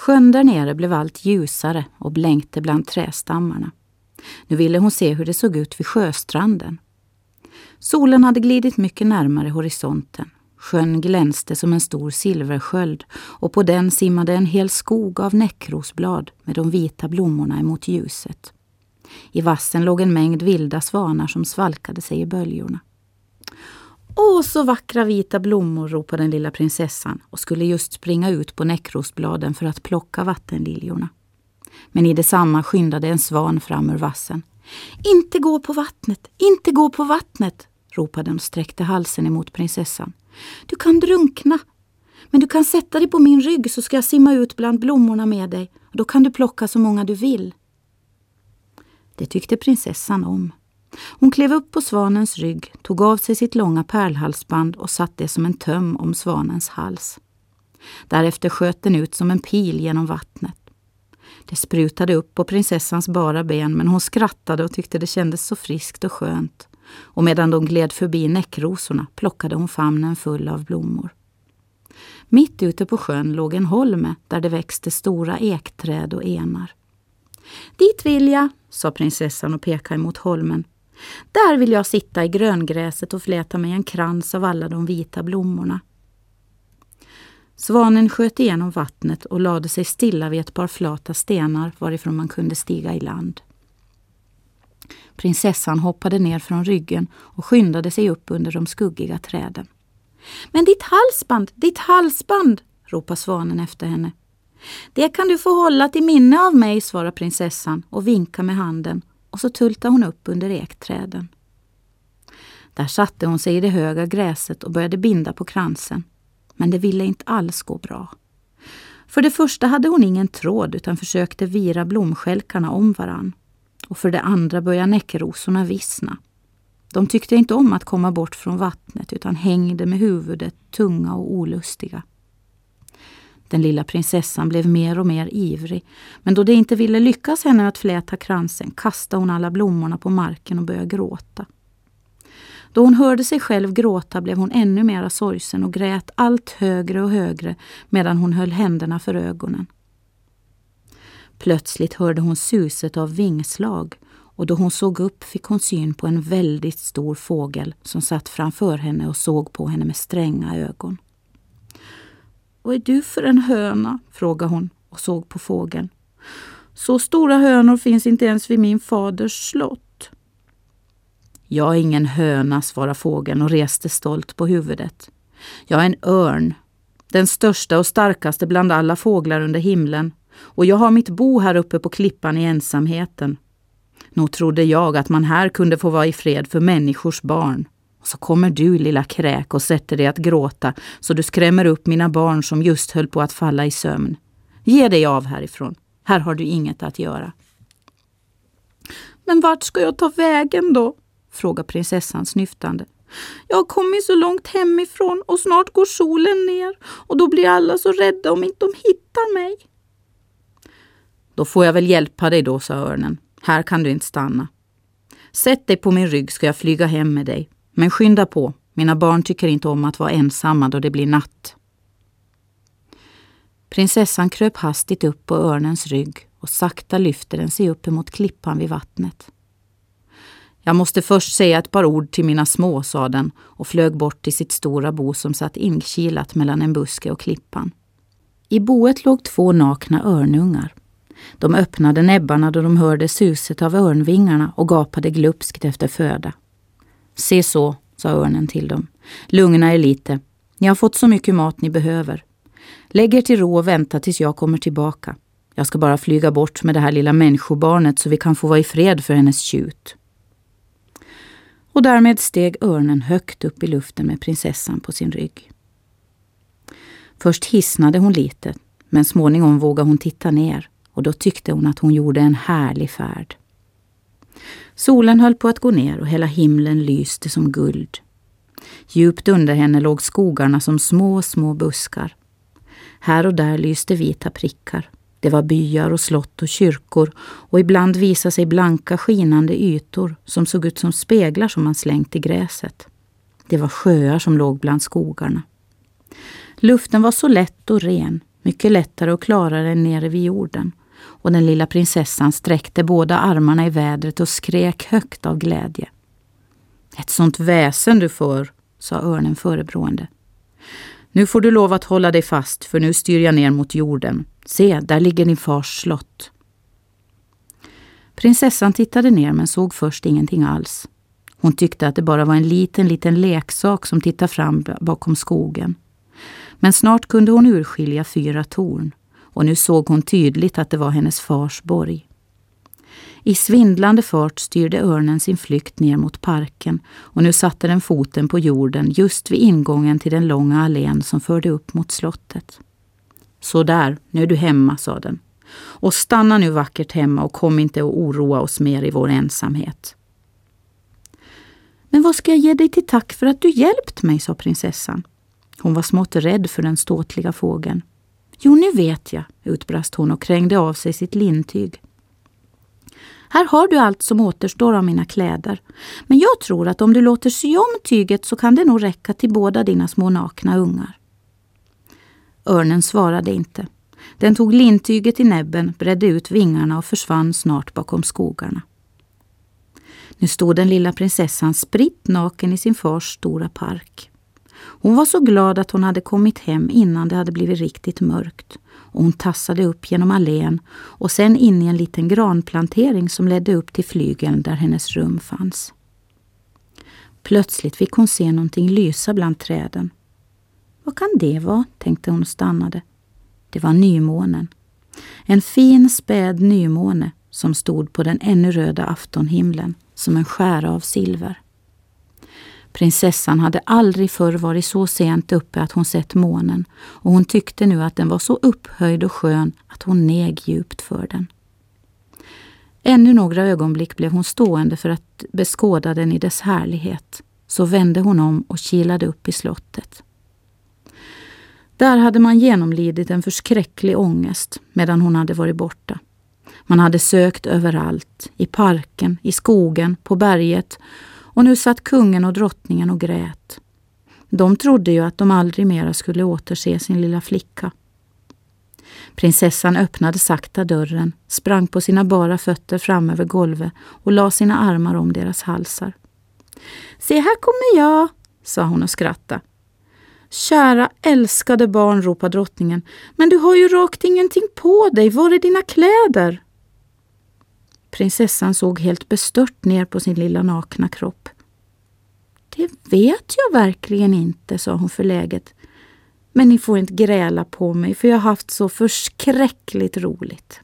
Sjön där nere blev allt ljusare och blänkte bland trästammarna. Nu ville hon se hur det såg ut vid sjöstranden. Solen hade glidit mycket närmare horisonten. Sjön glänste som en stor silversköld och på den simmade en hel skog av näckrosblad med de vita blommorna emot ljuset. I vassen låg en mängd vilda svanar som svalkade sig i böljorna. Åh, så vackra vita blommor, ropade den lilla prinsessan och skulle just springa ut på näckrosbladen för att plocka vattenliljorna. Men i detsamma skyndade en svan fram ur vassen. Inte gå på vattnet, inte gå på vattnet, ropade den och sträckte halsen emot prinsessan. Du kan drunkna. Men du kan sätta dig på min rygg så ska jag simma ut bland blommorna med dig. Och då kan du plocka så många du vill. Det tyckte prinsessan om. Hon klev upp på svanens rygg, tog av sig sitt långa pärlhalsband och satte det som en töm om svanens hals. Därefter sköt den ut som en pil genom vattnet. Det sprutade upp på prinsessans bara ben men hon skrattade och tyckte det kändes så friskt och skönt. Och medan de gled förbi näckrosorna plockade hon famnen full av blommor. Mitt ute på sjön låg en holme där det växte stora ekträd och enar. Dit vill jag, sa prinsessan och pekade mot holmen. Där vill jag sitta i gröngräset och fläta mig en krans av alla de vita blommorna. Svanen sköt igenom vattnet och lade sig stilla vid ett par flata stenar varifrån man kunde stiga i land. Prinsessan hoppade ner från ryggen och skyndade sig upp under de skuggiga träden. Men ditt halsband, ditt halsband! ropade svanen efter henne. Det kan du få hålla till minne av mig, svarade prinsessan och vinkade med handen och så tultade hon upp under ekträden. Där satte hon sig i det höga gräset och började binda på kransen. Men det ville inte alls gå bra. För det första hade hon ingen tråd utan försökte vira blomskälkarna om varann. Och för det andra började näckrosorna vissna. De tyckte inte om att komma bort från vattnet utan hängde med huvudet tunga och olustiga. Den lilla prinsessan blev mer och mer ivrig, men då det inte ville lyckas henne att fläta kransen kastade hon alla blommorna på marken och började gråta. Då hon hörde sig själv gråta blev hon ännu mera sorgsen och grät allt högre och högre medan hon höll händerna för ögonen. Plötsligt hörde hon suset av vingslag och då hon såg upp fick hon syn på en väldigt stor fågel som satt framför henne och såg på henne med stränga ögon. Vad är du för en höna? frågade hon och såg på fågeln. Så stora hönor finns inte ens vid min faders slott. Jag är ingen höna, svarade fågeln och reste stolt på huvudet. Jag är en örn, den största och starkaste bland alla fåglar under himlen, och jag har mitt bo här uppe på klippan i ensamheten. Nog trodde jag att man här kunde få vara i fred för människors barn. Och så kommer du, lilla kräk, och sätter dig att gråta så du skrämmer upp mina barn som just höll på att falla i sömn. Ge dig av härifrån. Här har du inget att göra. Men vart ska jag ta vägen då? frågar prinsessan snyftande. Jag har kommit så långt hemifrån och snart går solen ner och då blir alla så rädda om inte de hittar mig. Då får jag väl hjälpa dig då, sa örnen. Här kan du inte stanna. Sätt dig på min rygg ska jag flyga hem med dig. Men skynda på, mina barn tycker inte om att vara ensamma då det blir natt. Prinsessan kröp hastigt upp på örnens rygg och sakta lyfte den sig upp emot klippan vid vattnet. Jag måste först säga ett par ord till mina små, sa den och flög bort till sitt stora bo som satt inkilat mellan en buske och klippan. I boet låg två nakna örnungar. De öppnade näbbarna då de hörde suset av örnvingarna och gapade glupskt efter föda. Se så, sa örnen till dem. Lugna er lite. Ni har fått så mycket mat ni behöver. Lägg er till ro och vänta tills jag kommer tillbaka. Jag ska bara flyga bort med det här lilla människobarnet så vi kan få vara i fred för hennes tjut. Och därmed steg örnen högt upp i luften med prinsessan på sin rygg. Först hisnade hon lite, men småningom vågade hon titta ner och då tyckte hon att hon gjorde en härlig färd. Solen höll på att gå ner och hela himlen lyste som guld. Djupt under henne låg skogarna som små, små buskar. Här och där lyste vita prickar. Det var byar och slott och kyrkor och ibland visade sig blanka skinande ytor som såg ut som speglar som man slängt i gräset. Det var sjöar som låg bland skogarna. Luften var så lätt och ren, mycket lättare och klarare än nere vid jorden. Och den lilla prinsessan sträckte båda armarna i vädret och skrek högt av glädje. Ett sånt väsen du får, sa örnen förebrående. Nu får du lov att hålla dig fast, för nu styr jag ner mot jorden. Se, där ligger din fars slott. Prinsessan tittade ner men såg först ingenting alls. Hon tyckte att det bara var en liten, liten leksak som tittade fram bakom skogen. Men snart kunde hon urskilja fyra torn och nu såg hon tydligt att det var hennes fars borg. I svindlande fart styrde örnen sin flykt ner mot parken och nu satte den foten på jorden just vid ingången till den långa allén som förde upp mot slottet. Så där, nu är du hemma, sa den. Och stanna nu vackert hemma och kom inte att oroa oss mer i vår ensamhet. Men vad ska jag ge dig till tack för att du hjälpt mig, sa prinsessan. Hon var smått rädd för den ståtliga fågeln. Jo, nu vet jag, utbrast hon och krängde av sig sitt lintyg. Här har du allt som återstår av mina kläder. Men jag tror att om du låter sy om tyget så kan det nog räcka till båda dina små nakna ungar. Örnen svarade inte. Den tog lintyget i näbben, bredde ut vingarna och försvann snart bakom skogarna. Nu stod den lilla prinsessan spritt naken i sin fars stora park. Hon var så glad att hon hade kommit hem innan det hade blivit riktigt mörkt. Och hon tassade upp genom allén och sen in i en liten granplantering som ledde upp till flygeln där hennes rum fanns. Plötsligt fick hon se någonting lysa bland träden. Vad kan det vara? tänkte hon och stannade. Det var nymånen. En fin späd nymåne som stod på den ännu röda aftonhimlen som en skära av silver. Prinsessan hade aldrig förr varit så sent uppe att hon sett månen och hon tyckte nu att den var så upphöjd och skön att hon neg djupt för den. Ännu några ögonblick blev hon stående för att beskåda den i dess härlighet. Så vände hon om och kilade upp i slottet. Där hade man genomlidit en förskräcklig ångest medan hon hade varit borta. Man hade sökt överallt, i parken, i skogen, på berget och nu satt kungen och drottningen och grät. De trodde ju att de aldrig mera skulle återse sin lilla flicka. Prinsessan öppnade sakta dörren, sprang på sina bara fötter fram över golvet och la sina armar om deras halsar. Se, här kommer jag, sa hon och skrattade. Kära älskade barn, ropade drottningen, men du har ju rakt ingenting på dig. Var är dina kläder? Prinsessan såg helt bestört ner på sin lilla nakna kropp. Det vet jag verkligen inte, sa hon förläget. Men ni får inte gräla på mig för jag har haft så förskräckligt roligt.